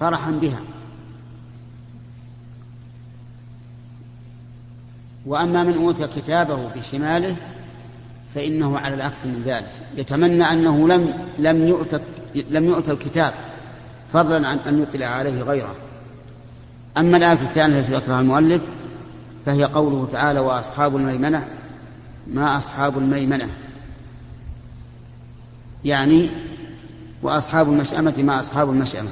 فرحا بها. وأما من أوتي كتابه بشماله فإنه على العكس من ذلك. يتمنى أنه لم لم يؤت لم يؤت الكتاب فضلا عن أن يطلع عليه غيره. أما الآية الثانية التي ذكرها المؤلف فهي قوله تعالى وأصحاب الميمنة ما أصحاب الميمنة؟ يعني وأصحاب المشأمة ما أصحاب المشأمة.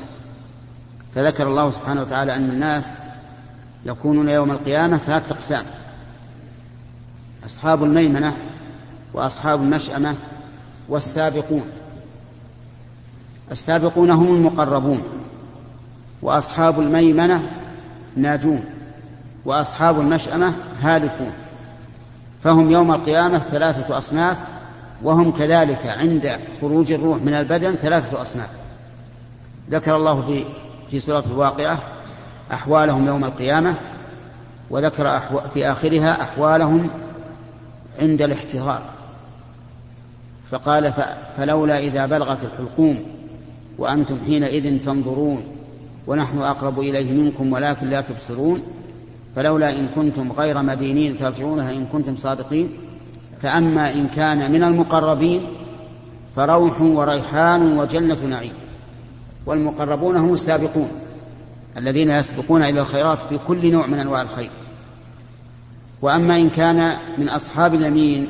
فذكر الله سبحانه وتعالى أن الناس يكونون يوم القيامة ثلاثة أقسام. أصحاب الميمنة وأصحاب المشأمة والسابقون. السابقون هم المقربون. وأصحاب الميمنة ناجون. وأصحاب المشأمة هالكون. فهم يوم القيامة ثلاثة أصناف وهم كذلك عند خروج الروح من البدن ثلاثة أصناف. ذكر الله في في سورة الواقعة أحوالهم يوم القيامة وذكر في آخرها أحوالهم عند الاحتضار فقال فلولا إذا بلغت الحلقوم وأنتم حينئذ تنظرون ونحن أقرب إليه منكم ولكن لا تبصرون فلولا إن كنتم غير مدينين ترجعونها إن كنتم صادقين فأما إن كان من المقربين فروح وريحان وجنة نعيم. والمقربون هم السابقون الذين يسبقون إلى الخيرات في كل نوع من أنواع الخير. وأما إن كان من أصحاب اليمين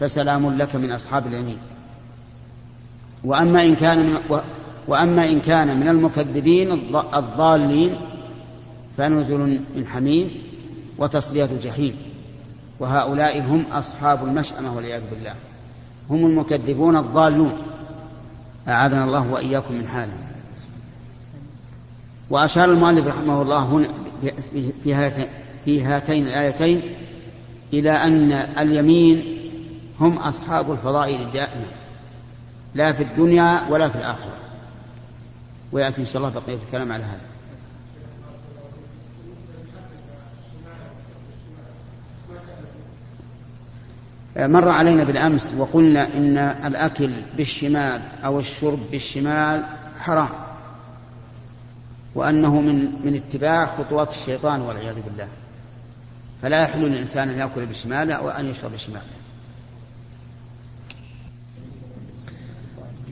فسلام لك من أصحاب اليمين. وأما إن كان من وأما إن كان من المكذبين الضالين فنزل من حميم وتصلية جحيم وهؤلاء هم أصحاب المشأمة والعياذ بالله. هم المكذبون الضالون. أعاذنا الله وإياكم من حالهم وأشار المؤلف رحمه الله هنا في في هاتين الآيتين إلى أن اليمين هم أصحاب الفضائل الدائمة لا في الدنيا ولا في الآخرة. ويأتي إن شاء الله بقية الكلام على هذا. مر علينا بالأمس وقلنا إن الأكل بالشمال أو الشرب بالشمال حرام وأنه من من اتباع خطوات الشيطان والعياذ بالله. فلا يحل للإنسان أن يأكل بشماله وأن يشرب بشماله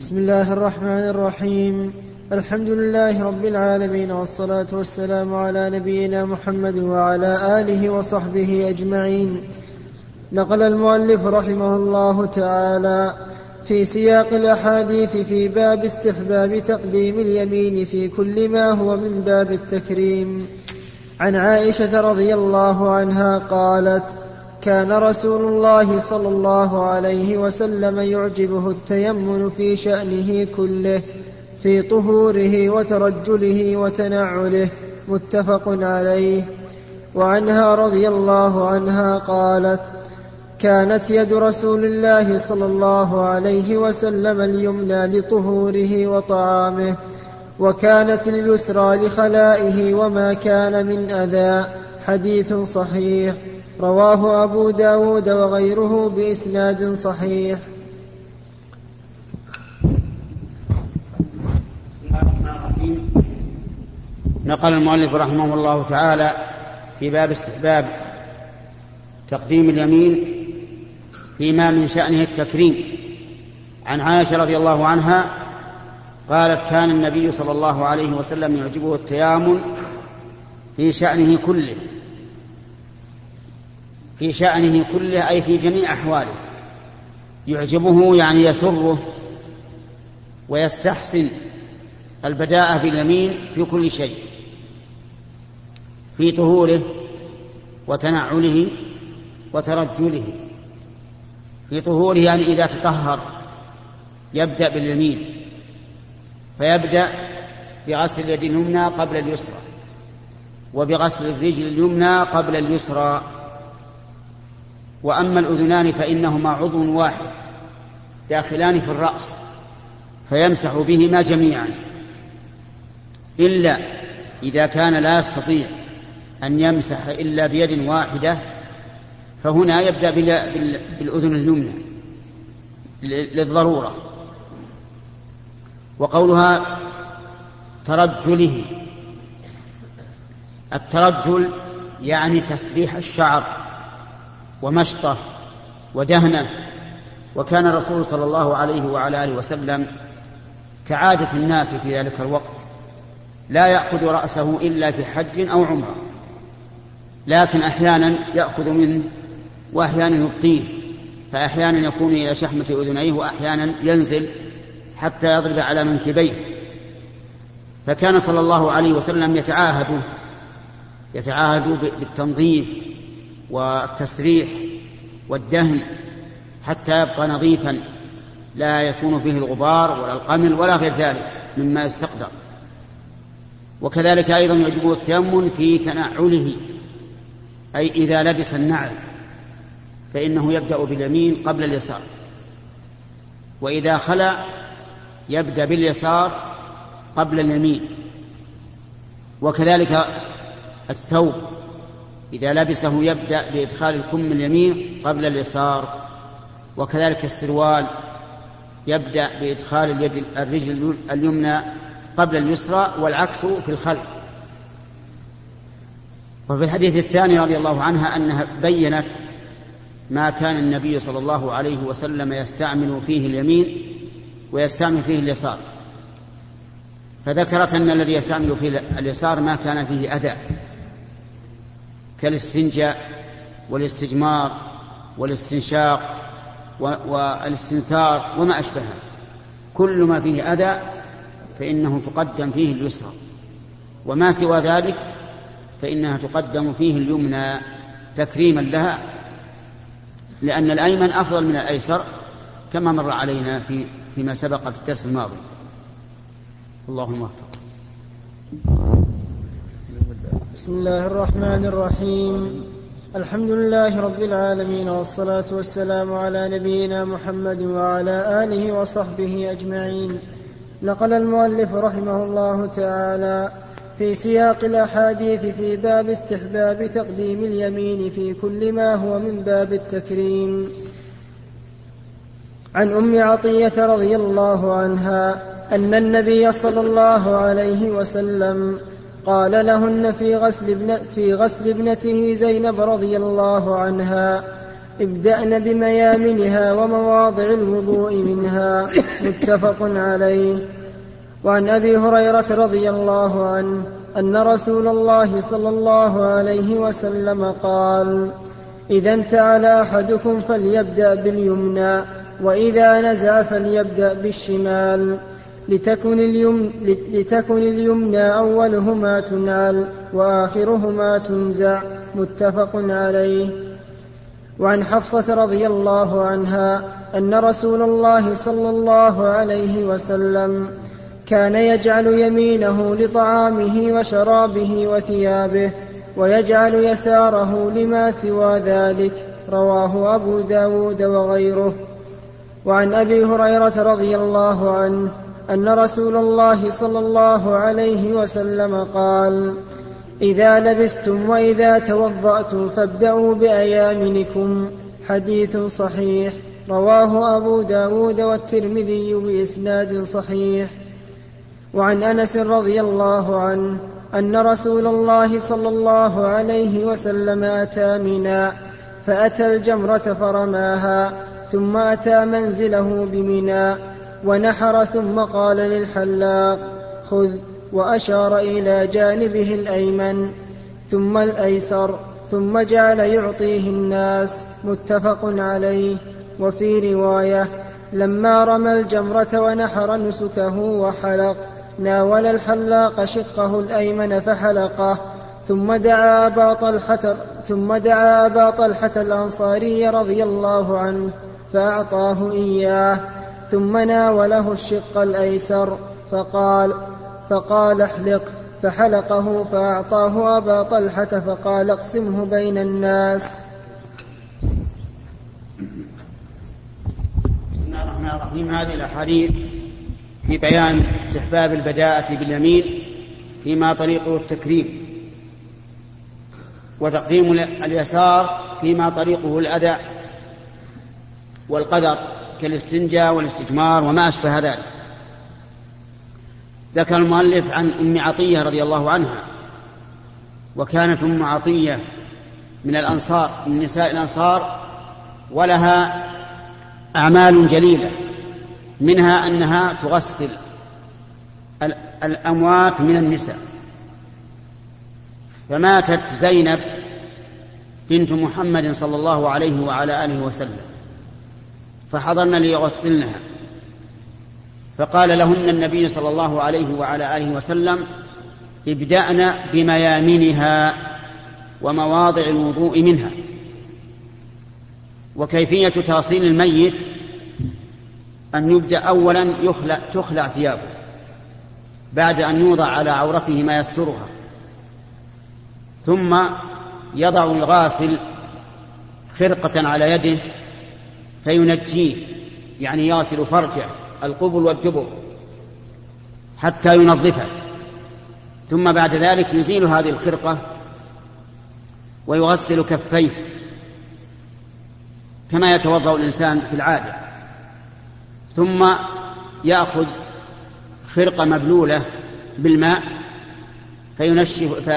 بسم الله الرحمن الرحيم. الحمد لله رب العالمين والصلاة والسلام على نبينا محمد وعلى آله وصحبه أجمعين. نقل المؤلف رحمه الله تعالى في سياق الأحاديث في باب استحباب تقديم اليمين في كل ما هو من باب التكريم. عن عائشة رضي الله عنها قالت كان رسول الله صلى الله عليه وسلم يعجبه التيمن في شأنه كله في طهوره وترجله وتنعله متفق عليه. وعنها رضي الله عنها قالت كانت يد رسول الله صلى الله عليه وسلم اليمنى لطهوره وطعامه وكانت اليسرى لخلائه وما كان من أذى. حديث صحيح. رواه أبو داود وغيره بإسناد صحيح. نقل المؤلف رحمه الله تعالى في باب استحباب تقديم اليمين فيما من شأنه التكريم. عن عائشة رضي الله عنها قالت كان النبي صلى الله عليه وسلم يعجبه التيامن في شأنه كله. في شأنه كله أي في جميع أحواله. يعجبه يعني يسره ويستحسن البداءة باليمين في كل شيء في طهوره وتنعله وترجله. في طهوره يعني إذا تطهر يبدأ باليمين فيبدأ بغسل اليد اليمنى قبل اليسرى وبغسل الرجل اليمنى قبل اليسرى. وأما الأذنان فإنهما عضو واحد داخلان في الرأس فيمسح بهما جميعا. إلا إذا كان لا يستطيع أن يمسح إلا بيد واحدة فهنا يبدأ بالأذن اليمنى للضرورة. وقولها ترجله. الترجل يعني تسريح الشعر ومشطه ودهنه. وكان الرسول صلى الله عليه وعلى آله وسلم كعادة الناس في ذلك الوقت لا يأخذ رأسه إلا في حج أو عمرة. لكن أحيانا يأخذ منه وأحيانا يبقيه فأحيانا يكون إلى شحمة أذنيه وأحيانا ينزل حتى يضرب على منكبيه. فكان صلى الله عليه وسلم يتعاهد يتعاهد بالتنظيف والتسريح والدهن حتى يبقى نظيفا لا يكون فيه الغبار ولا القمل ولا غير ذلك مما يستقدر. وكذلك أيضا يجب التيمم في تنعله أي إذا لبس النعل. فإنه يبدأ باليمين قبل اليسار. وإذا خلا يبدأ باليسار قبل اليمين. وكذلك الثوب. إذا لبسه يبدأ بإدخال الكم اليمين قبل اليسار. وكذلك السروال يبدأ بإدخال اليد الرجل اليمنى قبل اليسرى والعكس في الخلف وفي الحديث الثاني رضي الله عنها أنها بينت ما كان النبي صلى الله عليه وسلم يستعمل فيه اليمين ويستعمل فيه اليسار. فذكرت أن الذي يستعمل فيه اليسار ما كان فيه أذى كالاستنجاء والاستجمار والاستنشاق والاستنثار وما أشبهه. كل ما فيه أذى فإنه تقدم فيه اليسرى. وما سوى ذلك فإنها تقدم فيه اليمنى تكريما لها لأن الأيمن أفضل من الأيسر كما مر علينا في فيما سبق في الدرس الماضي. اللهم وفق. بسم الله الرحمن الرحيم. الحمد لله رب العالمين والصلاة والسلام على نبينا محمد وعلى آله وصحبه أجمعين. نقل المؤلف رحمه الله تعالى في سياق الأحاديث في باب استحباب تقديم اليمين في كل ما هو من باب التكريم. عن أم عطية رضي الله عنها أن النبي صلى الله عليه وسلم قال لهن في غسل, ابن في غسل ابنته زينب رضي الله عنها ابدأن بميامنها ومواضع الوضوء منها متفق عليه. وعن أبي هريرة رضي الله عنه أن رسول الله صلى الله عليه وسلم قال إذا انتعل أحدكم فليبدأ باليمنى وإذا نزع فليبدأ بالشمال. لتكن, اليمن لتكن اليمنى أولهما تنعل وآخرهما تنزع متفق عليه. وعن حفصة رضي الله عنها أن رسول الله صلى الله عليه وسلم كان يجعل يمينه لطعامه وشرابه وثيابه ويجعل يساره لما سوى ذلك رواه أبو داود وغيره. وعن أبي هريرة رضي الله عنه أن رسول الله صلى الله عليه وسلم قال إذا لبستم وإذا توضأتم فابدأوا بأيامنكم. حديث صحيح رواه أبو داود والترمذي بإسناد صحيح. وعن أنس رضي الله عنه أن رسول الله صلى الله عليه وسلم أتى منى فأتى الجمرة فرماها ثم أتى منزله بمنى ونحر ثم قال للحلاق خذ وأشار إلى جانبه الأيمن ثم الأيسر ثم جعل يعطيه الناس متفق عليه وفي رواية لما رمى الجمرة ونحر نسكه وحلق ناول الحلاق شقه الأيمن فحلقه ثم دعا أبا طلحة ثم دعا أبا طلحة الأنصاري رضي الله عنه فأعطاه إياه ثم ناوله الشق الأيسر فقال فقال احلق فحلقه فأعطاه أبا طلحة فقال اقسمه بين الناس. بسم الله الرحمن الرحيم. هذه الأحاديث في بيان استحباب البداءة باليمين فيما طريقه التكريم وتقديم اليسار فيما طريقه الأذى والقدر كالاستنجاء والاستجمار وما أشبه ذلك. ذكر المؤلف عن أم عطية رضي الله عنها وكانت أم عطية من الأنصار من نساء الأنصار ولها أعمال جليلة. منها أنها تغسل الأموات من النساء. فماتت زينب بنت محمد صلى الله عليه وعلى آله وسلم. فحضرن ليغسلنها. فقال لهن النبي صلى الله عليه وعلى آله وسلم ابدأن بميامنها ومواضع الوضوء منها. وكيفية تغسيل الميت أن يبدأ أولا يخلع تخلع ثيابه بعد أن يوضع على عورته ما يسترها. ثم يضع الغاسل خرقة على يده فينجيه يعني يغسل فرجه القبل والدبر حتى ينظفه. ثم بعد ذلك يزيل هذه الخرقة ويغسل كفيه كما يتوضأ الإنسان في العادة. ثم يأخذ خرقة مبلولة بالماء فينشف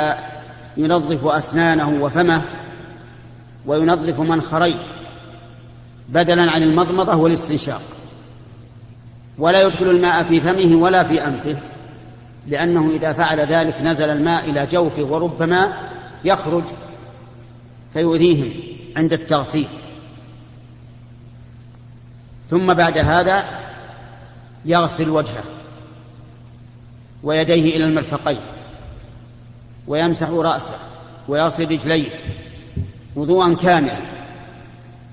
فينظف أسنانه وفمه وينظف منخريه بدلا عن المضمضة والاستنشاق. ولا يدخل الماء في فمه ولا في أنفه لأنه إذا فعل ذلك نزل الماء إلى جوفه وربما يخرج فيؤذيهم عند التغسيل. ثم بعد هذا يغسل وجهه ويديه إلى المرفقين ويمسح رأسه ويغسل رجليه وضوءا كاملا.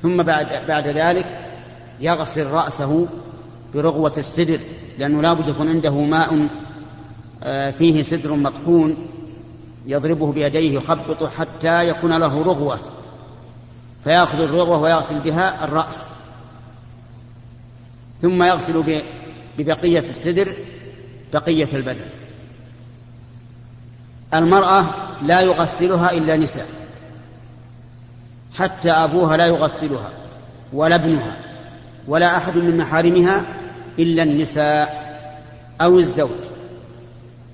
ثم بعد بعد ذلك يغسل رأسه برغوة السدر لأنه لا بد يكون عنده ماء آه، فيه سدر مطحون يضربه بيديه يخبطه حتى يكون له رغوة. فيأخذ الرغوة ويغسل بها الرأس. ثم يغسل ببقية السدر بقية البدن. المرأة لا يغسلها إلا نساء حتى أبوها لا يغسلها ولا ابنها ولا أحد من محارمها إلا النساء أو الزوج.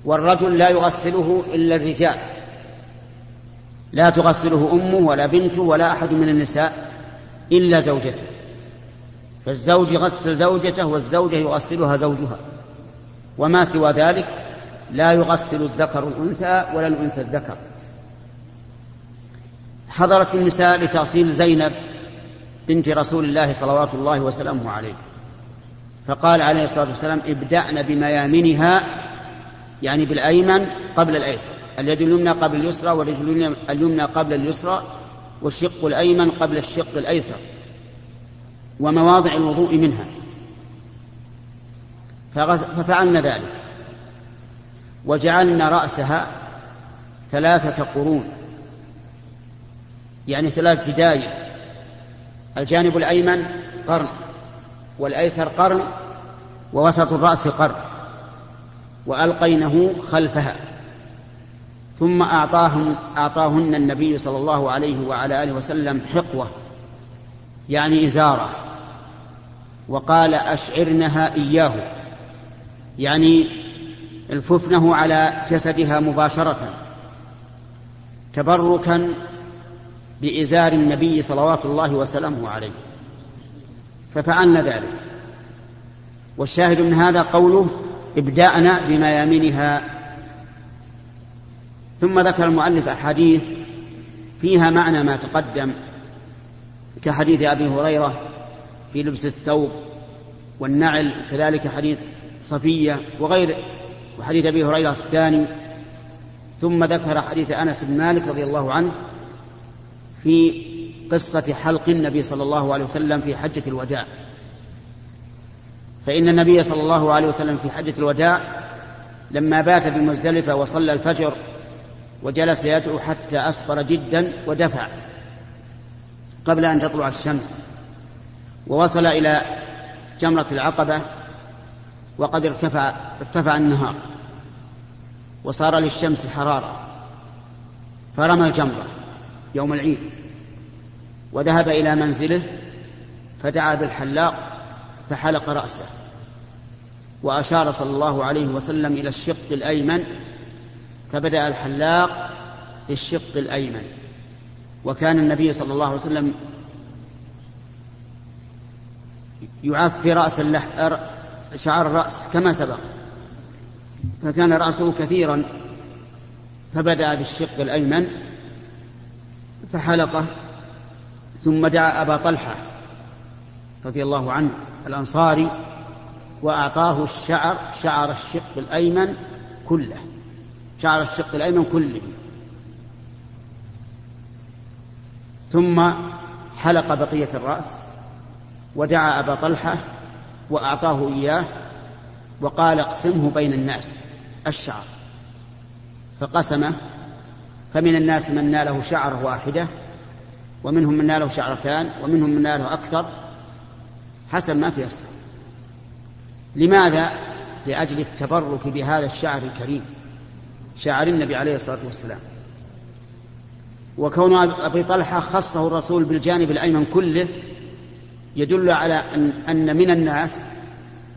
والرجل لا يغسله إلا الرجال. لا تغسله أمه ولا بنته ولا أحد من النساء إلا زوجته. فالزوج يغسل زوجته والزوجة يغسلها زوجها. وما سوى ذلك؟ لا يغسل الذكر الأنثى ولا الأنثى الذكر. حضرت النساء لتغسيل زينب بنت رسول الله صلوات الله وسلامه عليه. فقال عليه الصلاة والسلام ابدأن بميامنها يعني بالأيمن قبل الأيسر. اليد اليمنى قبل اليسرى والرجل اليمنى قبل اليسرى والشق الأيمن قبل الشق الأيسر. ومواضع الوضوء منها. ففعلنا ذلك. وجعلنا رأسها ثلاثة قرون. يعني ثلاث جدايل الجانب الأيمن قرن والأيسر قرن ووسط الرأس قرن. وألقينه خلفها. ثم أعطاهم أعطاهن النبي صلى الله عليه وعلى آله وسلم حقوة يعني إزارة. وقال أشعرنها إياه. يعني الففنه على جسدها مباشرة تبركا بإزار النبي صلوات الله وسلامه عليه. ففعلنا ذلك. والشاهد من هذا قوله ابدأنا بميامنها ثم ذكر المؤلف أحاديث فيها معنى ما تقدم كحديث أبي هريرة في لبس الثوب والنعل كذلك حديث صفية وغير وحديث أبي هريرة الثاني. ثم ذكر حديث أنس بن مالك رضي الله عنه في قصة حلق النبي صلى الله عليه وسلم في حجة الوداع. فإن النبي صلى الله عليه وسلم في حجة الوداع لما بات بمزدلفة وصلى الفجر وجلس يدعو حتى أسفر جدا ودفع قبل أن تطلع الشمس. ووصل إلى جمرة العقبة وقد ارتفع ارتفع النهار وصار للشمس حرارة فرمى الجمرة يوم العيد وذهب إلى منزله فدعا بالحلاق فحلق رأسه وأشار صلى الله عليه وسلم إلى الشق الأيمن فبدأ الحلاق بالشق الأيمن وكان النبي صلى الله عليه وسلم يعفي رأس اللح... شعر الرأس كما سبق. فكان رأسه كثيرا فبدأ بالشق الأيمن فحلقه ثم دعا أبا طلحة رضي الله عنه الأنصاري وأعطاه الشعر شعر الشق الأيمن كله شعر الشق الأيمن كله. ثم حلق بقية الرأس. ودعا أبا طلحة وأعطاه إياه وقال اقسمه بين الناس الشعر. فقسمه فمن الناس من ناله شعرة واحدة ومنهم من ناله شعرتان ومنهم من ناله أكثر حسب ما تيسر. لماذا؟ لأجل التبرك بهذا الشعر الكريم شعر النبي عليه الصلاة والسلام. وكون أبي طلحة خصه الرسول بالجانب الأيمن كله يدل على أن, أن من الناس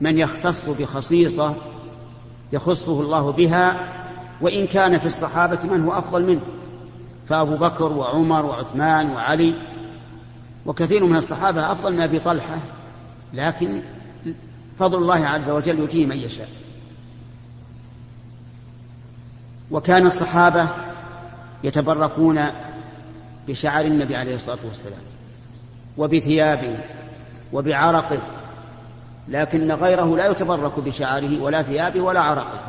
من يختص بخصيصة يخصه الله بها وإن كان في الصحابة من هو أفضل منه فأبو بكر وعمر وعثمان وعلي وكثير من الصحابة أفضل من أبي طلحة لكن فضل الله عز وجل يؤتيه من يشاء. وكان الصحابة يتبركون بشعر النبي عليه الصلاة والسلام وبثيابه وبعرقه لكن غيره لا يتبرك بشعره ولا ثيابه ولا عرقه.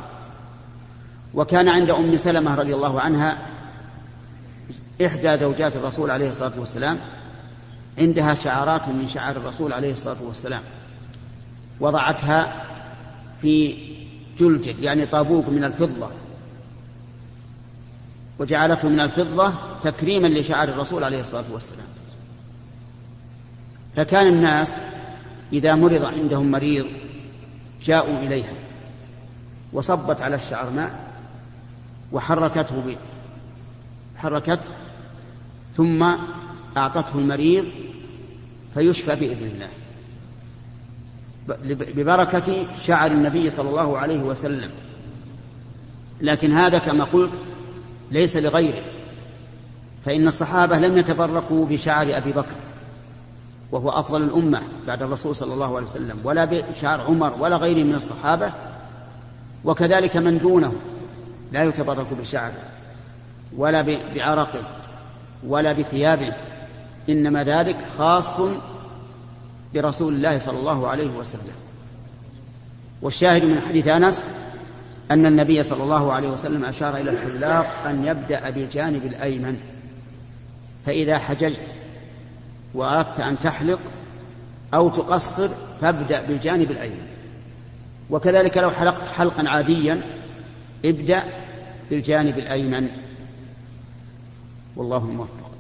وكان عند أم سلمة رضي الله عنها إحدى زوجات الرسول عليه الصلاة والسلام عندها شعرات من شعر الرسول عليه الصلاة والسلام. وضعتها في جلجل يعني طابوق من الفضة. وجعلته من الفضة تكريما لشعر الرسول عليه الصلاة والسلام. فكان الناس إذا مرض عندهم مريض جاءوا إليها وصبت على الشعر ماء وحركته ب... حركته ثم أعطته المريض فيشفى بإذن الله. ببركة شعر النبي صلى الله عليه وسلم. لكن هذا كما قلت ليس لغيره. فإن الصحابة لم يتبركوا بشعر أبي بكر. وهو أفضل الأمة بعد الرسول صلى الله عليه وسلم ولا بشعر عمر ولا غيره من الصحابة وكذلك من دونه لا يتبرك بشعره ولا بعرقه ولا بثيابه إنما ذلك خاص برسول الله صلى الله عليه وسلم. والشاهد من حديث أنس أن النبي صلى الله عليه وسلم أشار إلى الحلاق أن يبدأ بالجانب الأيمن فإذا حججت وأردت أن تحلق أو تقصر فابدأ بالجانب الأيمن. وكذلك لو حلقت حلقا عاديا ابدأ بالجانب الأيمن. والله الموفق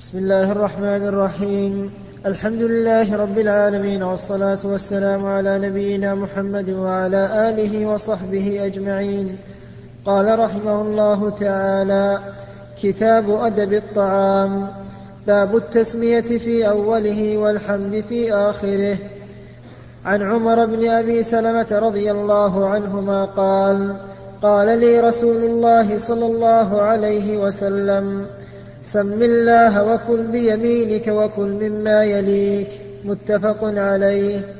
بسم الله الرحمن الرحيم. الحمد لله رب العالمين والصلاة والسلام على نبينا محمد وعلى آله وصحبه أجمعين. قال رحمه الله تعالى كتاب أدب الطعام باب التسمية في أوله والحمد في آخره. عن عمر بن أبي سلمة رضي الله عنهما قال قال لي رسول الله صلى الله عليه وسلم سم الله وكل بيمينك وكل مما يليك. متفق عليه.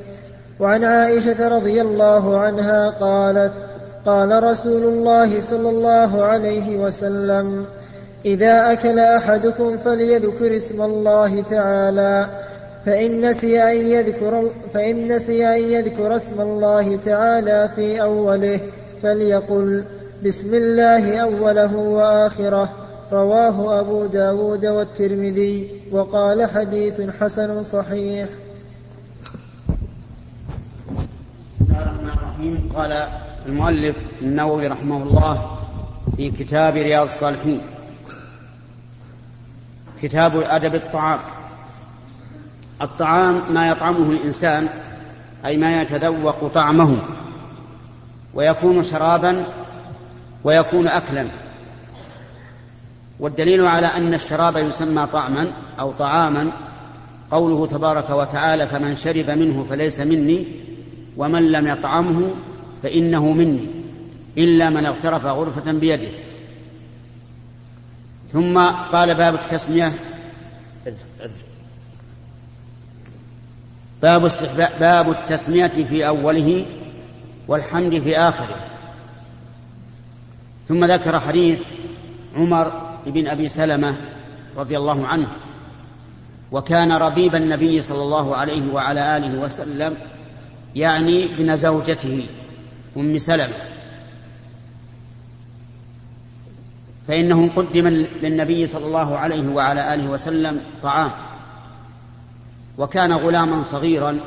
وعن عائشة رضي الله عنها قالت قال رسول الله صلى الله عليه وسلم إذا أكل أحدكم فليذكر اسم الله تعالى فإن نسي أن يذكر فإن نسي أن يذكر اسم الله تعالى في أوله فليقل بسم الله أوله وآخره. رواه أبو داود والترمذي وقال حديث حسن صحيح. قال المؤلف النووي رحمه الله في كتاب رياض الصالحين. كتاب أدب الطعام. الطعام ما يطعمه الإنسان أي ما يتذوق طعمه ويكون شرابا ويكون أكلا. والدليل على أن الشراب يسمى طعما أو طعاما قوله تبارك وتعالى فمن شرب منه فليس مني ومن لم يطعمه فإنه مني إلا من اغترف غرفة بيده. ثم قال باب التسمية. باب باب التسمية في أوله والحمد في آخره. ثم ذكر حديث عمر بن أبي سلمة رضي الله عنه. وكان ربيب النبي صلى الله عليه وعلى آله وسلم يعني ابن زوجته أم سلمة. فإنه قدم للنبي صلى الله عليه وعلى آله وسلم طعام. وكان غلاما صغيرا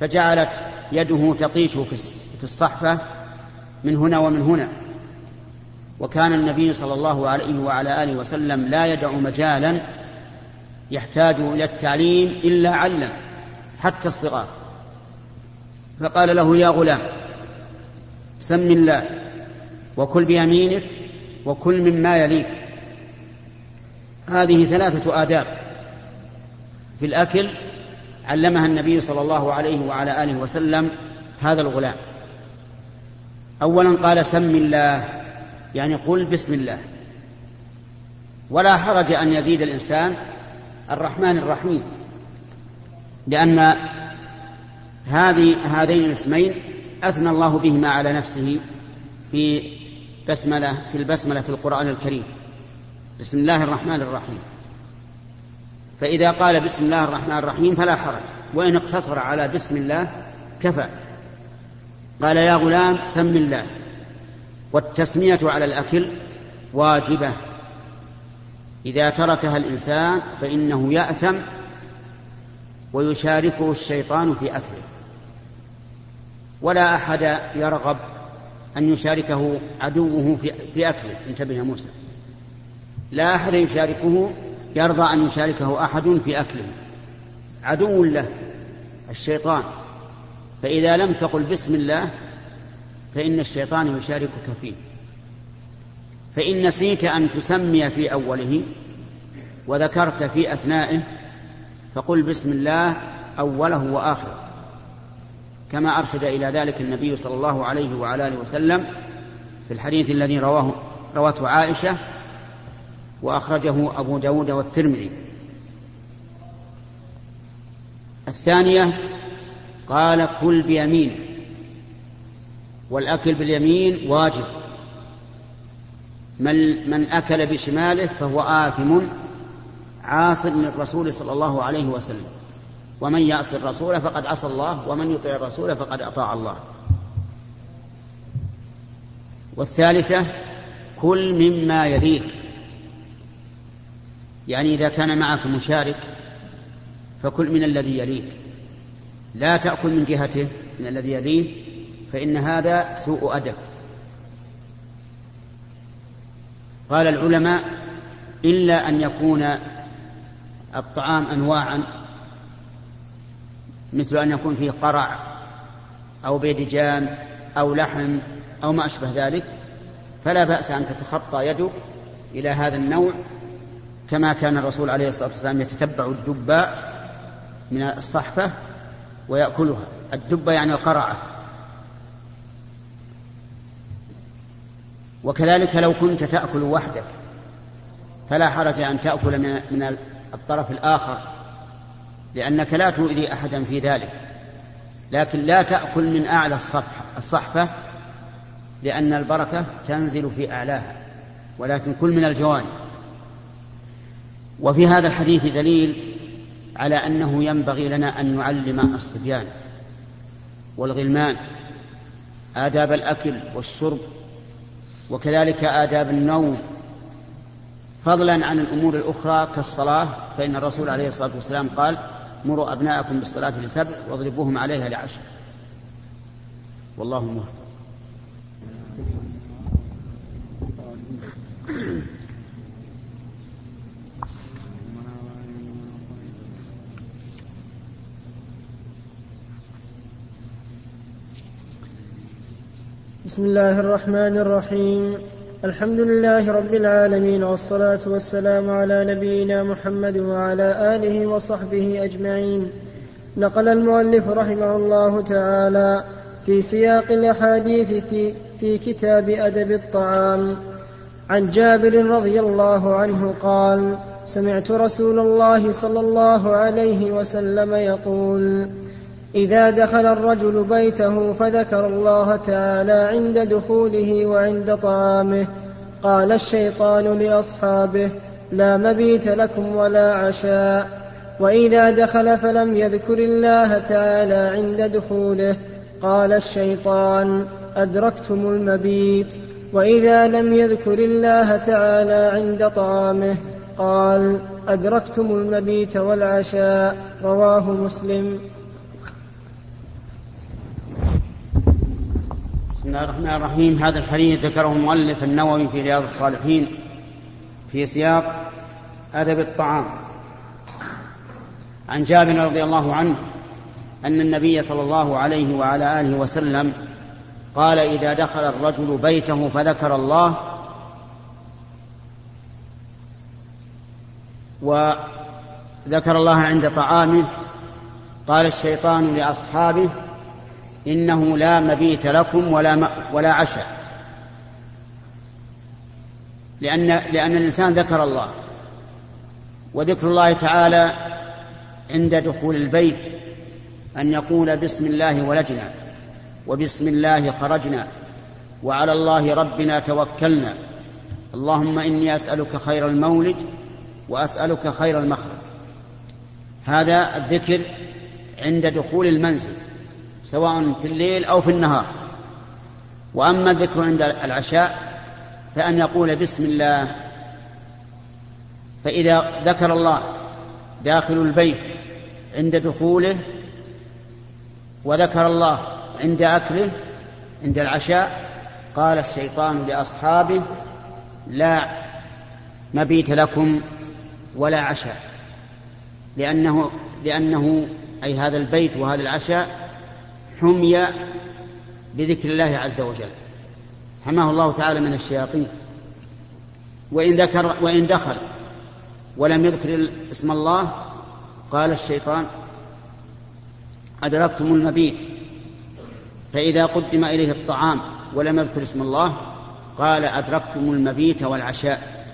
فجعلت يده تطيش في الصحفة من هنا ومن هنا. وكان النبي صلى الله عليه وعلى آله وسلم لا يدع مجالا يحتاج إلى التعليم إلا علم حتى الصغار. فقال له يا غلام سم الله وكل بيمينك وكل مما يليك. هذه ثلاثة آداب في الأكل علمها النبي صلى الله عليه وعلى آله وسلم هذا الغلام. أولا قال سم الله يعني قل بسم الله. ولا حرج أن يزيد الإنسان الرحمن الرحيم لأن هذه هذين الاسمين أثنى الله بهما على نفسه في بسملة في البسملة في القرآن الكريم. بسم الله الرحمن الرحيم. فإذا قال بسم الله الرحمن الرحيم فلا حرج وإن اقتصر على بسم الله كفى. قال يا غلام سم الله والتسمية على الأكل واجبة. إذا تركها الإنسان فإنه يأثم ويشاركه الشيطان في أكله. ولا أحد يرغب أن يشاركه عدوه في, أكله. انتبه يا موسى. لا أحد يشاركه يرضى أن يشاركه أحد في أكله. عدو له الشيطان. فإذا لم تقل بسم الله فإن الشيطان يشاركك فيه. فإن نسيت أن تسمي في أوله وذكرت في أثنائه فقل بسم الله أوله وآخره. كما أرشد إلى ذلك النبي صلى الله عليه وعلى آله وسلم في الحديث الذي رواه روته عائشة وأخرجه أبو داود والترمذي. الثانية قال كل بيمين. والأكل باليمين واجب. من, من أكل بشماله فهو آثم عاص للرسول صلى الله عليه وسلم. ومن يعص الرسول فقد عصى الله ومن يطع الرسول فقد أطاع الله. والثالثة كل مما يليك يعني إذا كان معك مشارك فكل من الذي يليك لا تأكل من جهته من الذي يليه فإن هذا سوء أدب. قال العلماء إلا أن يكون الطعام أنواعا مثل أن يكون فيه قرع أو بيدجان أو لحم أو ما أشبه ذلك فلا بأس أن تتخطى يدك إلى هذا النوع كما كان الرسول عليه الصلاة والسلام يتتبع الدباء من الصحفة ويأكلها. الدبة يعني القرعة وكذلك لو كنت تأكل وحدك فلا حرج أن تأكل من, الطرف الآخر. لأنك لا تؤذي أحدا في ذلك. لكن لا تأكل من أعلى الصفحة الصحفة لأن البركة تنزل في أعلاها ولكن كل من الجوانب. وفي هذا الحديث دليل على أنه ينبغي لنا أن نعلم الصبيان والغلمان آداب الأكل والشرب وكذلك آداب النوم. فضلا عن الأمور الأخرى كالصلاة فإن الرسول عليه الصلاة والسلام قال مروا أبناءكم بالصلاة لسبع واضربوهم عليها لعشر. والله موفق. بسم الله الرحمن الرحيم. الحمد لله رب العالمين والصلاة والسلام على نبينا محمد وعلى آله وصحبه أجمعين. نقل المؤلف رحمه الله تعالى في سياق الأحاديث في, في كتاب أدب الطعام. عن جابر رضي الله عنه قال سمعت رسول الله صلى الله عليه وسلم يقول إذا دخل الرجل بيته فذكر الله تعالى عند دخوله وعند طعامه. قال الشيطان لأصحابه لا مبيت لكم ولا عشاء. وإذا دخل فلم يذكر الله تعالى عند دخوله. قال الشيطان أدركتم المبيت. وإذا لم يذكر الله تعالى عند طعامه. قال أدركتم المبيت والعشاء. رواه مسلم. بسم الله الرحمن الرحيم. هذا الحديث ذكره المؤلف النووي في رياض الصالحين في سياق أدب الطعام. عن جابر رضي الله عنه أن النبي صلى الله عليه وعلى آله وسلم قال إذا دخل الرجل بيته فذكر الله وذكر الله عند طعامه. قال الشيطان لأصحابه إنه لا مبيت لكم ولا ولا عشاء لأن لأن الإنسان ذكر الله. وذكر الله تعالى عند دخول البيت أن يقول بسم الله ولجنا وبسم الله خرجنا وعلى الله ربنا توكلنا. اللهم إني أسألك خير المولج وأسألك خير المخرج. هذا الذكر عند دخول المنزل. سواء في الليل أو في النهار. وأما الذكر عند العشاء فأن يقول بسم الله فإذا ذكر الله داخل البيت عند دخوله وذكر الله عند أكله عند العشاء قال الشيطان لأصحابه لا مبيت لكم ولا عشاء. لأنه لأنه أي هذا البيت وهذا العشاء حمي بذكر الله عز وجل. حماه الله تعالى من الشياطين. وإن ذكر وإن دخل ولم يذكر اسم الله قال الشيطان أدركتم المبيت. فإذا قدم إليه الطعام ولم يذكر اسم الله قال أدركتم المبيت والعشاء.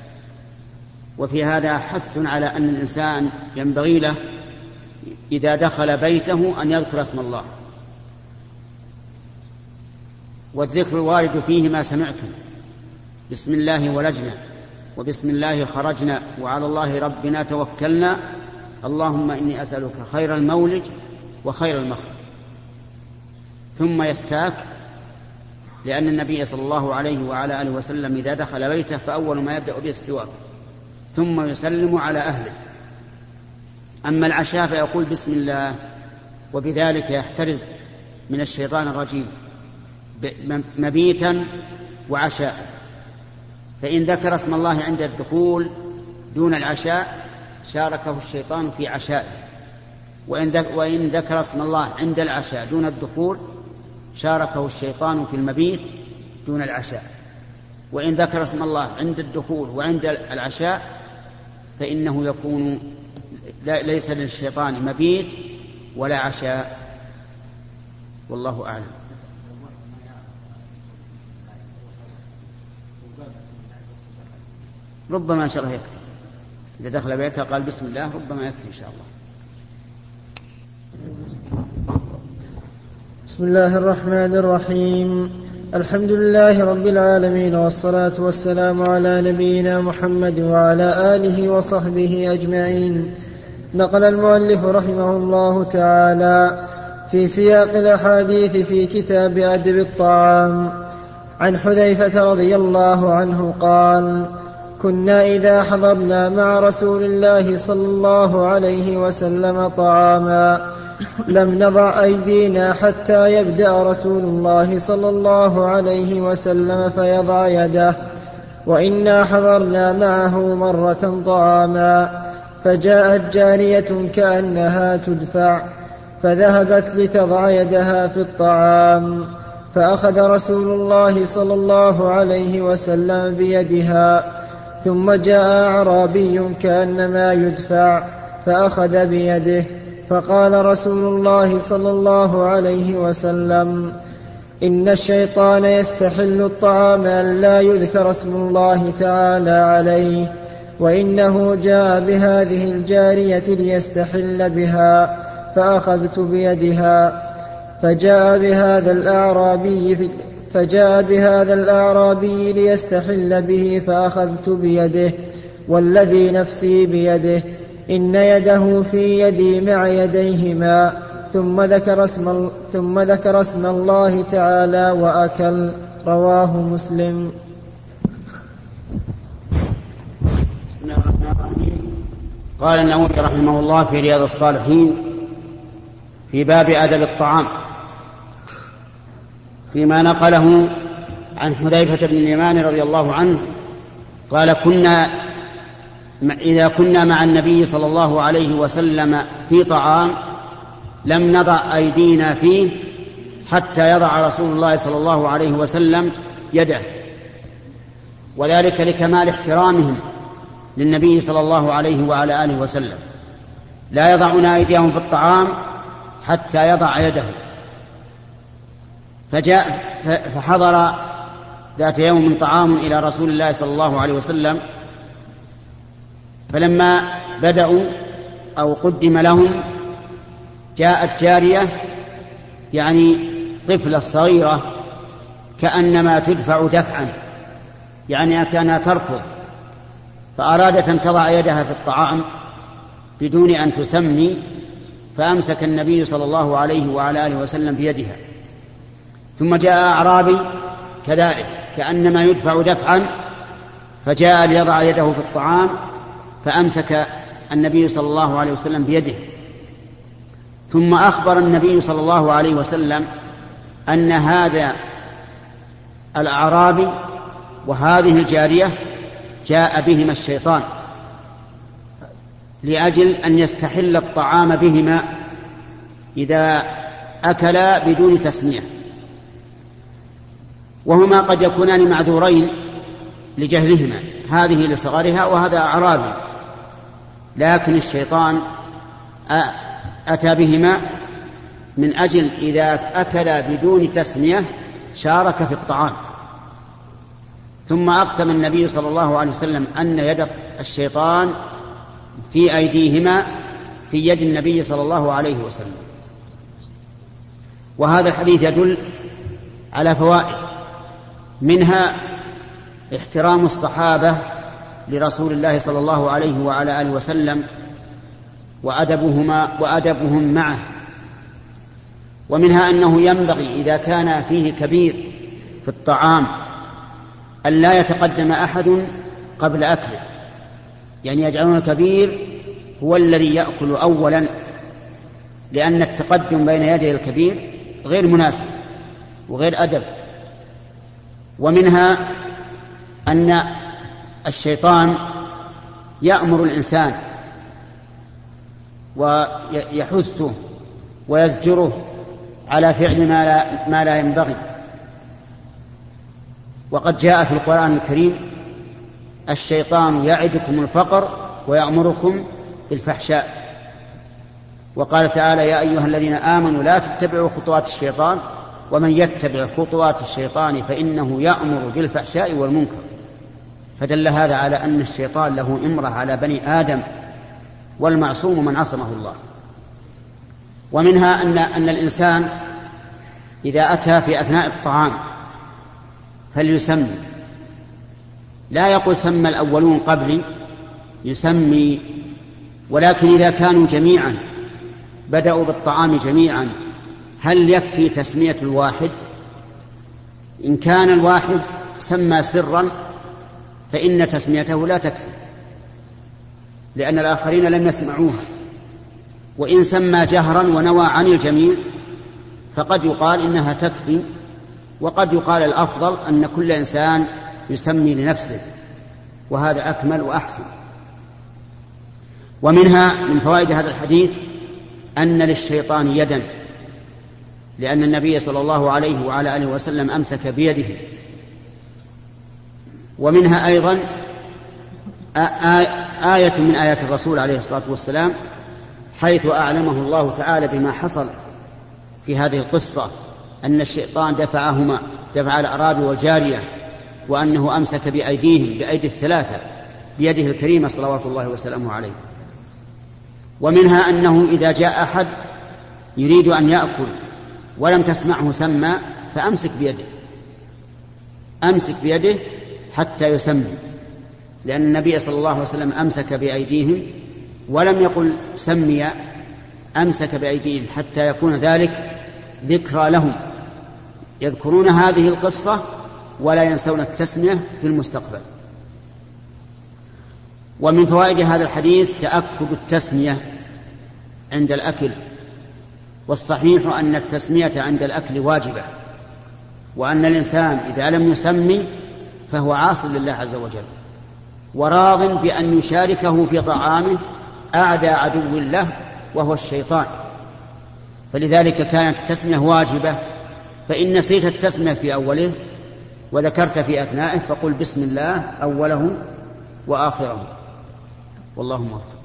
وفي هذا حث على أن الإنسان ينبغي له إذا دخل بيته أن يذكر اسم الله. والذكر الوارد فيه ما سمعتم. بسم الله ولجنا وبسم الله خرجنا وعلى الله ربنا توكلنا. اللهم إني أسألك خير المولج وخير المخرج. ثم يستاك لأن النبي صلى الله عليه وعلى آله وسلم إذا دخل بيته فأول ما يبدأ به السواك ثم يسلم على أهله. أما العشاء فيقول بسم الله وبذلك يحترز من الشيطان الرجيم. مبيتا وعشاء. فإن ذكر اسم الله عند الدخول دون العشاء شاركه الشيطان في عشائه. وإن, وإن ذكر اسم الله عند العشاء دون الدخول شاركه الشيطان في المبيت دون العشاء. وإن ذكر اسم الله عند الدخول وعند العشاء فإنه يكون ليس للشيطان مبيت ولا عشاء. والله أعلم. ربما إن شاء الله يكفي. إذا دخل بيتها قال بسم الله ربما يكفي إن شاء الله. بسم الله الرحمن الرحيم. الحمد لله رب العالمين والصلاة والسلام على نبينا محمد وعلى آله وصحبه أجمعين. نقل المؤلف رحمه الله تعالى في سياق الأحاديث في كتاب أدب الطعام. عن حذيفة رضي الله عنه قال كنا إذا حضرنا مع رسول الله صلى الله عليه وسلم طعاما. لم نضع أيدينا حتى يبدأ رسول الله صلى الله عليه وسلم فيضع يده وإنا حضرنا معه مرة طعاما. فجاءت جارية كأنها تدفع فذهبت لتضع يدها في الطعام. فأخذ رسول الله صلى الله عليه وسلم بيدها ثم جاء أعرابي كأنما يدفع فأخذ بيده فقال رسول الله صلى الله عليه وسلم إن الشيطان يستحل الطعام أن لا يذكر اسم الله تعالى عليه وإنه جاء بهذه الجارية ليستحل بها فأخذت بيدها فجاء بهذا الأعرابي في فجاء بهذا الأعرابي ليستحل به فأخذت بيده والذي نفسي بيده إن يده في يدي مع يديهما ثم ذكر اسم ثم ذكر اسم الله تعالى وأكل رواه مسلم. قال النووي رحمه الله في رياض الصالحين في باب أدب الطعام. فيما نقله عن حذيفة بن اليمان رضي الله عنه قال كنا إذا كنا مع النبي صلى الله عليه وسلم في طعام لم نضع أيدينا فيه حتى يضع رسول الله صلى الله عليه وسلم يده وذلك لكمال احترامهم للنبي صلى الله عليه وعلى آله وسلم. لا يضعون أيديهم في الطعام حتى يضع يده. فجاء فحضر ذات يوم طعام إلى رسول الله صلى الله عليه وسلم فلما بدأوا أو قدم لهم جاءت جارية يعني طفلة صغيرة كأنما تدفع دفعا يعني كانها تركض فأرادت أن تضع يدها في الطعام بدون أن تسمي فأمسك النبي صلى الله عليه وعلى آله وسلم بيدها. ثم جاء أعرابي كذلك كأنما يدفع دفعا فجاء ليضع يده في الطعام فأمسك النبي صلى الله عليه وسلم بيده. ثم أخبر النبي صلى الله عليه وسلم أن هذا الأعرابي وهذه الجارية جاء بهما الشيطان لأجل أن يستحل الطعام بهما إذا أكلا بدون تسمية. وهما قد يكونان معذورين لجهلهما هذه لصغرها وهذا أعرابي لكن الشيطان أتى بهما من أجل إذا أكل بدون تسمية شارك في الطعام. ثم أقسم النبي صلى الله عليه وسلم أن يد الشيطان في أيديهما في يد النبي صلى الله عليه وسلم. وهذا الحديث يدل على فوائد. منها احترام الصحابة لرسول الله صلى الله عليه وعلى آله وسلم وأدبهما وأدبهم معه. ومنها أنه ينبغي إذا كان فيه كبير في الطعام أن لا يتقدم أحد قبل أكله. يعني يجعلون الكبير هو الذي يأكل أولا لأن التقدم بين يدي الكبير غير مناسب وغير أدب. ومنها أن الشيطان يأمر الإنسان ويحثه ويزجره على فعل ما لا, ما لا ينبغي. وقد جاء في القرآن الكريم الشيطان يعدكم الفقر ويأمركم بالفحشاء. وقال تعالى يا أيها الذين آمنوا لا تتبعوا خطوات الشيطان ومن يتبع خطوات الشيطان فإنه يأمر بالفحشاء والمنكر. فدل هذا على أن الشيطان له إمرة على بني آدم والمعصوم من عصمه الله. ومنها أن أن الإنسان إذا أتى في أثناء الطعام فليسمي. لا يقول سمى الأولون قبلي يسمي ولكن إذا كانوا جميعا بدأوا بالطعام جميعا هل يكفي تسمية الواحد؟ إن كان الواحد سمى سرا فإن تسميته لا تكفي لأن الآخرين لم يسمعوها. وإن سمى جهرا ونوى عن الجميع فقد يقال إنها تكفي وقد يقال الأفضل أن كل إنسان يسمي لنفسه وهذا أكمل وأحسن. ومنها من فوائد هذا الحديث أن للشيطان يدا. لأن النبي صلى الله عليه وعلى آله وسلم أمسك بيده. ومنها أيضا آية من آيات الرسول عليه الصلاة والسلام حيث أعلمه الله تعالى بما حصل في هذه القصة أن الشيطان دفعهما دفع الأعرابي والجارية وأنه أمسك بأيديهم بأيدي الثلاثة بيده الكريمة صلوات الله وسلامه عليه. ومنها أنه إذا جاء أحد يريد أن يأكل ولم تسمعه سمى فأمسك بيده. أمسك بيده حتى يسمي لأن النبي صلى الله عليه وسلم أمسك بأيديهم ولم يقل سمي أمسك بأيديهم حتى يكون ذلك ذكرى لهم. يذكرون هذه القصة ولا ينسون التسمية في المستقبل. ومن فوائد هذا الحديث تأكد التسمية عند الأكل. والصحيح أن التسمية عند الأكل واجبة وأن الإنسان إذا لم يسمي فهو عاص لله عز وجل وراض بأن يشاركه في طعامه أعدى عدو له وهو الشيطان. فلذلك كانت التسمية واجبة فإن نسيت التسمية في أوله وذكرت في أثنائه فقل بسم الله أوله وآخره. والله موفق.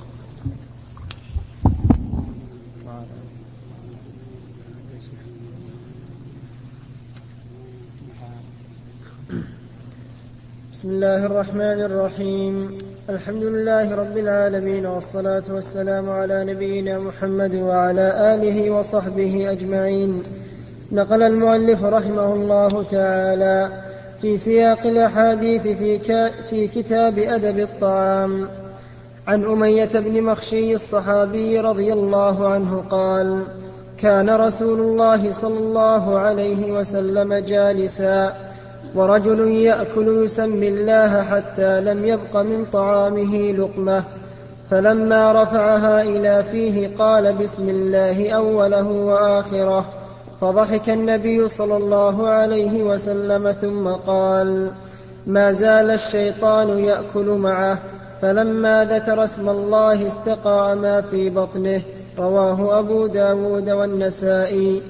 بسم الله الرحمن الرحيم. الحمد لله رب العالمين والصلاة والسلام على نبينا محمد وعلى آله وصحبه أجمعين. نقل المؤلف رحمه الله تعالى في سياق الأحاديث في, في كتاب أدب الطعام. عن أمية بن مخشي الصحابي رضي الله عنه قال كان رسول الله صلى الله عليه وسلم جالسا ورجل يأكل يسمي الله حتى لم يبق من طعامه لقمة. فلما رفعها إلى فيه قال بسم الله أوله وآخره. فضحك النبي صلى الله عليه وسلم ثم قال ما زال الشيطان يأكل معه. فلما ذكر اسم الله استقى ما في بطنه. رواه أبو داود والنسائي.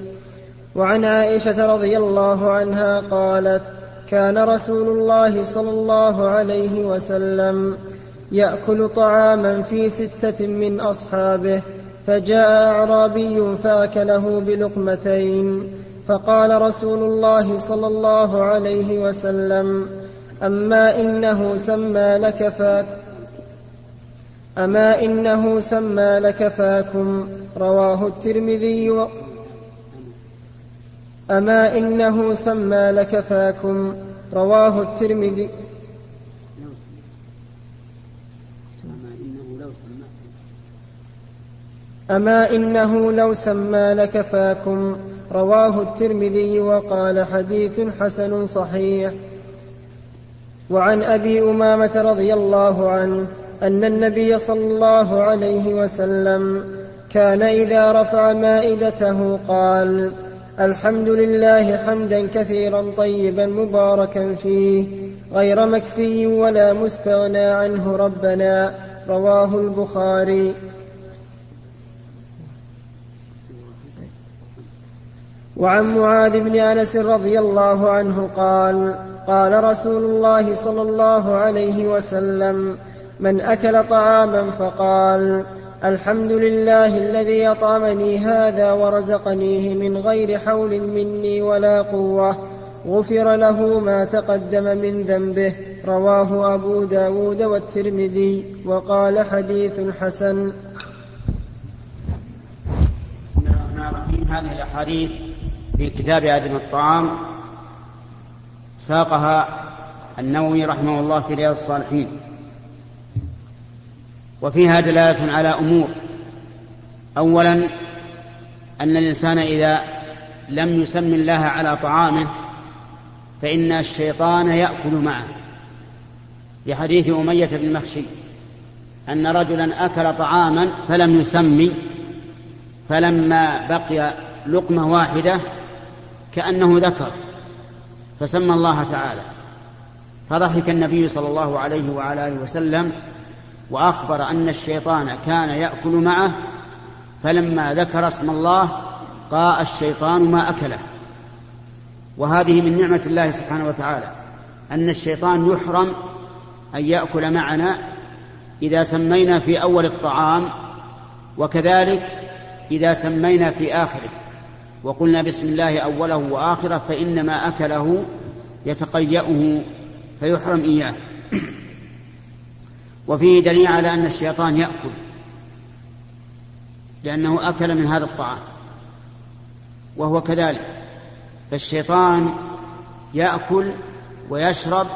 وعن عائشة رضي الله عنها قالت كان رسول الله صلى الله عليه وسلم يأكل طعاما في ستة من أصحابه فجاء أعرابي فأكله بلقمتين فقال رسول الله صلى الله عليه وسلم أما إنه سمى لك فاك أما إنه سمى لكفاكم رواه الترمذي و... أما إنه سمى لكفاكم رواه الترمذي. أما إنه لو سمى لكفاكم. رواه الترمذي وقال حديث حسن صحيح. وعن أبي أمامة رضي الله عنه أن النبي صلى الله عليه وسلم كان إذا رفع مائدته قال الحمد لله حمدا كثيرا طيبا مباركا فيه غير مكفي ولا مستغنى عنه ربنا رواه البخاري. وعن معاذ بن أنس رضي الله عنه قال قال رسول الله صلى الله عليه وسلم من أكل طعاما فقال الحمد لله الذي أطعمني هذا ورزقنيه من غير حول مني ولا قوة. غفر له ما تقدم من ذنبه. رواه أبو داود والترمذي وقال حديث حسن. هذه الأحاديث في كتاب آدم الطعام ساقها النووي رحمه الله في رياض الصالحين. وفيها دلالة على أمور. أولا أن الإنسان إذا لم يسم الله على طعامه فإن الشيطان يأكل معه. لحديث أمية بن مخشي أن رجلا أكل طعاما فلم يسمي فلما بقي لقمة واحدة كأنه ذكر فسمى الله تعالى. فضحك النبي صلى الله عليه وعلى آله وسلم وأخبر أن الشيطان كان يأكل معه فلما ذكر اسم الله قاء الشيطان ما أكله. وهذه من نعمة الله سبحانه وتعالى أن الشيطان يحرم أن يأكل معنا إذا سمينا في أول الطعام وكذلك إذا سمينا في آخره. وقلنا بسم الله أوله وآخره فإنما أكله يتقيأه فيحرم إياه. وفيه دليل على أن الشيطان يأكل لأنه أكل من هذا الطعام وهو كذلك. فالشيطان يأكل ويشرب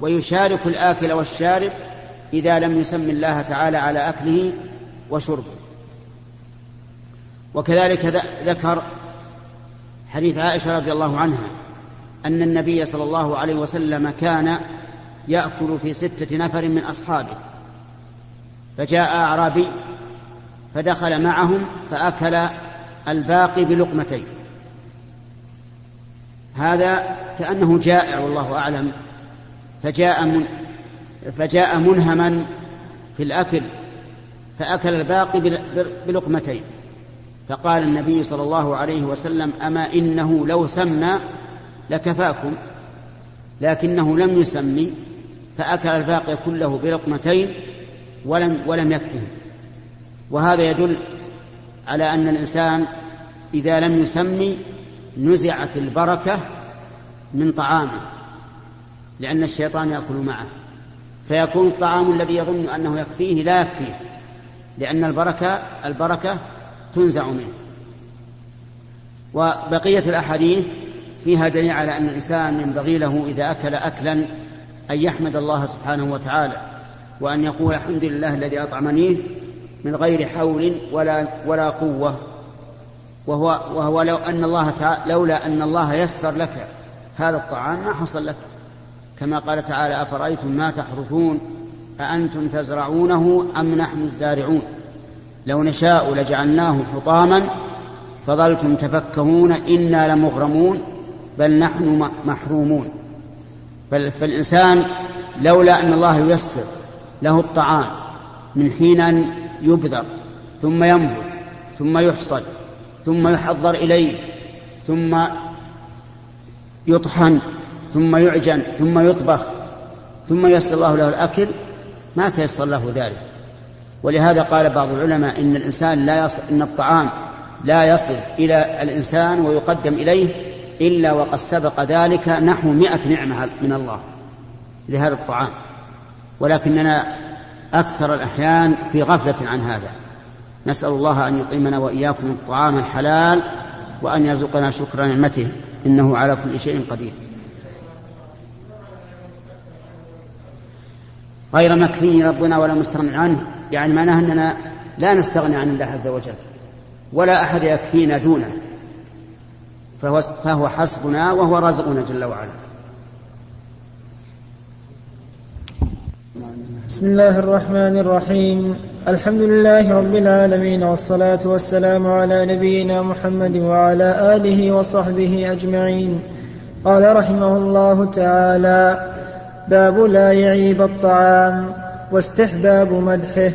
ويشارك الآكل والشارب إذا لم يسم الله تعالى على أكله وشربه. وكذلك ذكر حديث عائشة رضي الله عنها أن النبي صلى الله عليه وسلم كان يأكل في ستة نفر من أصحابه فجاء أعرابي فدخل معهم فأكل الباقي بلقمتين. هذا كأنه جائع والله أعلم فجاء من فجاء منهما في الأكل فأكل الباقي بلقمتين. فقال النبي صلى الله عليه وسلم أما إنه لو سمى لكفاكم لكنه لم يسمي فأكل الباقي كله بلقمتين ولم ولم يكفه. وهذا يدل على أن الإنسان إذا لم يسمي نزعت البركة من طعامه لأن الشيطان يأكل معه. فيكون الطعام الذي يظن أنه يكفيه لا يكفيه لأن البركة البركة تنزع منه. وبقية الأحاديث فيها دليل على أن الإنسان ينبغي له إذا أكل أكلا أن يحمد الله سبحانه وتعالى وأن يقول الحمد لله الذي أطعمنيه من غير حول ولا ولا قوة. وهو وهو لو أن الله تعالى لولا أن الله يسر لك هذا الطعام ما حصل لك. كما قال تعالى أفرأيتم ما تحرثون أأنتم تزرعونه أم نحن الزارعون. لو نشاء لجعلناه حطاما فظلتم تفكهون إنا لمغرمون بل نحن محرومون. فالإنسان لولا أن الله ييسر له الطعام من حين أن يبذر ثم ينبت ثم يحصد ثم يحضر إليه ثم يطحن ثم يعجن ثم يطبخ ثم يسر الله له الأكل ما تيسر له ذلك. ولهذا قال بعض العلماء إن الإنسان لا يصل إن الطعام لا يصل إلى الإنسان ويقدم إليه إلا وقد سبق ذلك نحو مئة نعمة من الله لهذا الطعام. ولكننا أكثر الأحيان في غفلة عن هذا. نسأل الله أن يطعمنا وإياكم الطعام الحلال وأن يرزقنا شكر نعمته إنه على كل شيء قدير. غير مكفي ربنا ولا مستغني عنه. يعني معناه أننا لا نستغني عن الله عز وجل. ولا أحد يكفينا دونه. فهو, فهو حسبنا وهو رازقنا جل وعلا. بسم الله الرحمن الرحيم. الحمد لله رب العالمين والصلاة والسلام على نبينا محمد وعلى آله وصحبه أجمعين. قال رحمه الله تعالى باب لا يعيب الطعام واستحباب مدحه.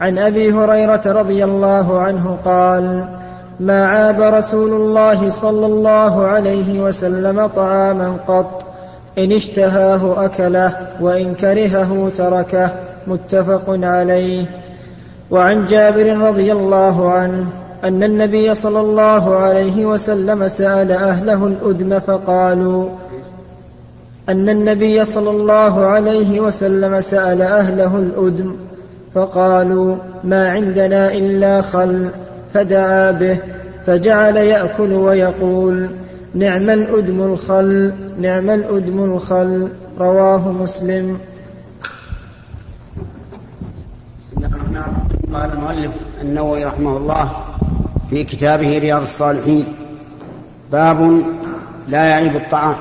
عن أبي هريرة رضي الله عنه قال ما عاب رسول الله صلى الله عليه وسلم طعاما قط. إن اشتهاه أكله وإن كرهه تركه. متفق عليه. وعن جابر رضي الله عنه أن النبي صلى الله عليه وسلم سأل أهله الادم فقالوا أن النبي صلى الله عليه وسلم سأل أهله الأدم فقالوا ما عندنا إلا خل. فدعا به فجعل يأكل ويقول نعم الأدم الخل نعم الأدم الخل رواه مسلم. قال المؤلف النووي رحمه الله في كتابه رياض الصالحين باب لا يعيب الطعام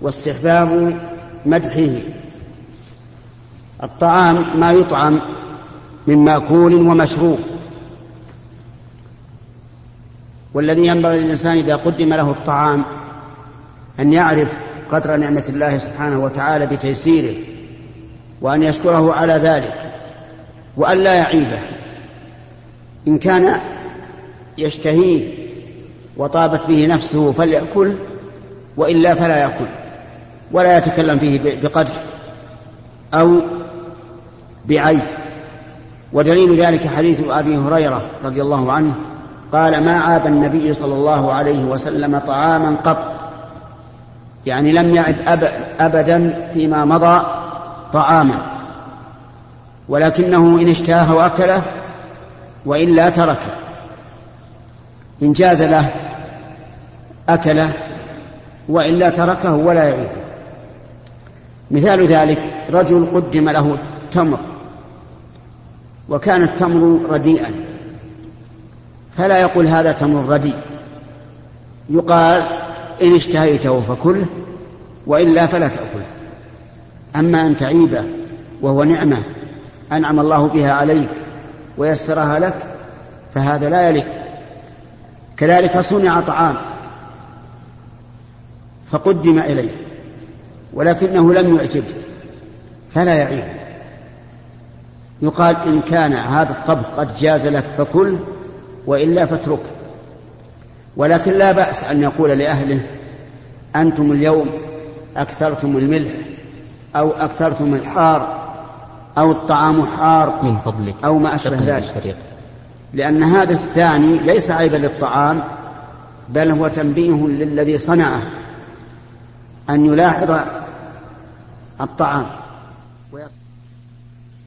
واستحباب مدحه. الطعام ما يطعم من مأكول ومشروب. والذي ينبغي للإنسان إذا قدم له الطعام أن يعرف قدر نعمة الله سبحانه وتعالى بتيسيره وأن يشكره على ذلك وأن لا يعيبه. إن كان يشتهيه وطابت به نفسه فليأكل وإلا فلا يأكل ولا يتكلم فيه بقدح أو بعيب. ودليل ذلك حديث أبي هريرة رضي الله عنه قال ما عاب النبي صلى الله عليه وسلم طعاما قط. يعني لم يعب أبدا فيما مضى طعاما. ولكنه إن اشتهاه وأكله وإلا تركه. إن جاز له أكله وإلا تركه ولا يعيب مثال ذلك رجل قدم له تمر. وكان التمر رديئا. فلا يقول هذا تمر رديء يقال إن اشتهيته فكله وإلا فلا تأكله. أما أن تعيبه وهو نعمة أنعم الله بها عليك ويسرها لك فهذا لا يليق. كذلك صنع طعام فقدم إليه ولكنه لم يعجبه فلا يعيب يقال إن كان هذا الطبخ قد جاز لك فكل وإلا فاتركه ولكن لا بأس أن يقول لأهله أنتم اليوم أكثرتم الملح أو أكثرتم الحار أو الطعام حار من فضلك. أو ما أشبه ذلك. لأن هذا الثاني ليس عيبا للطعام بل هو تنبيه للذي صنعه أن يلاحظ الطعام. ويصنع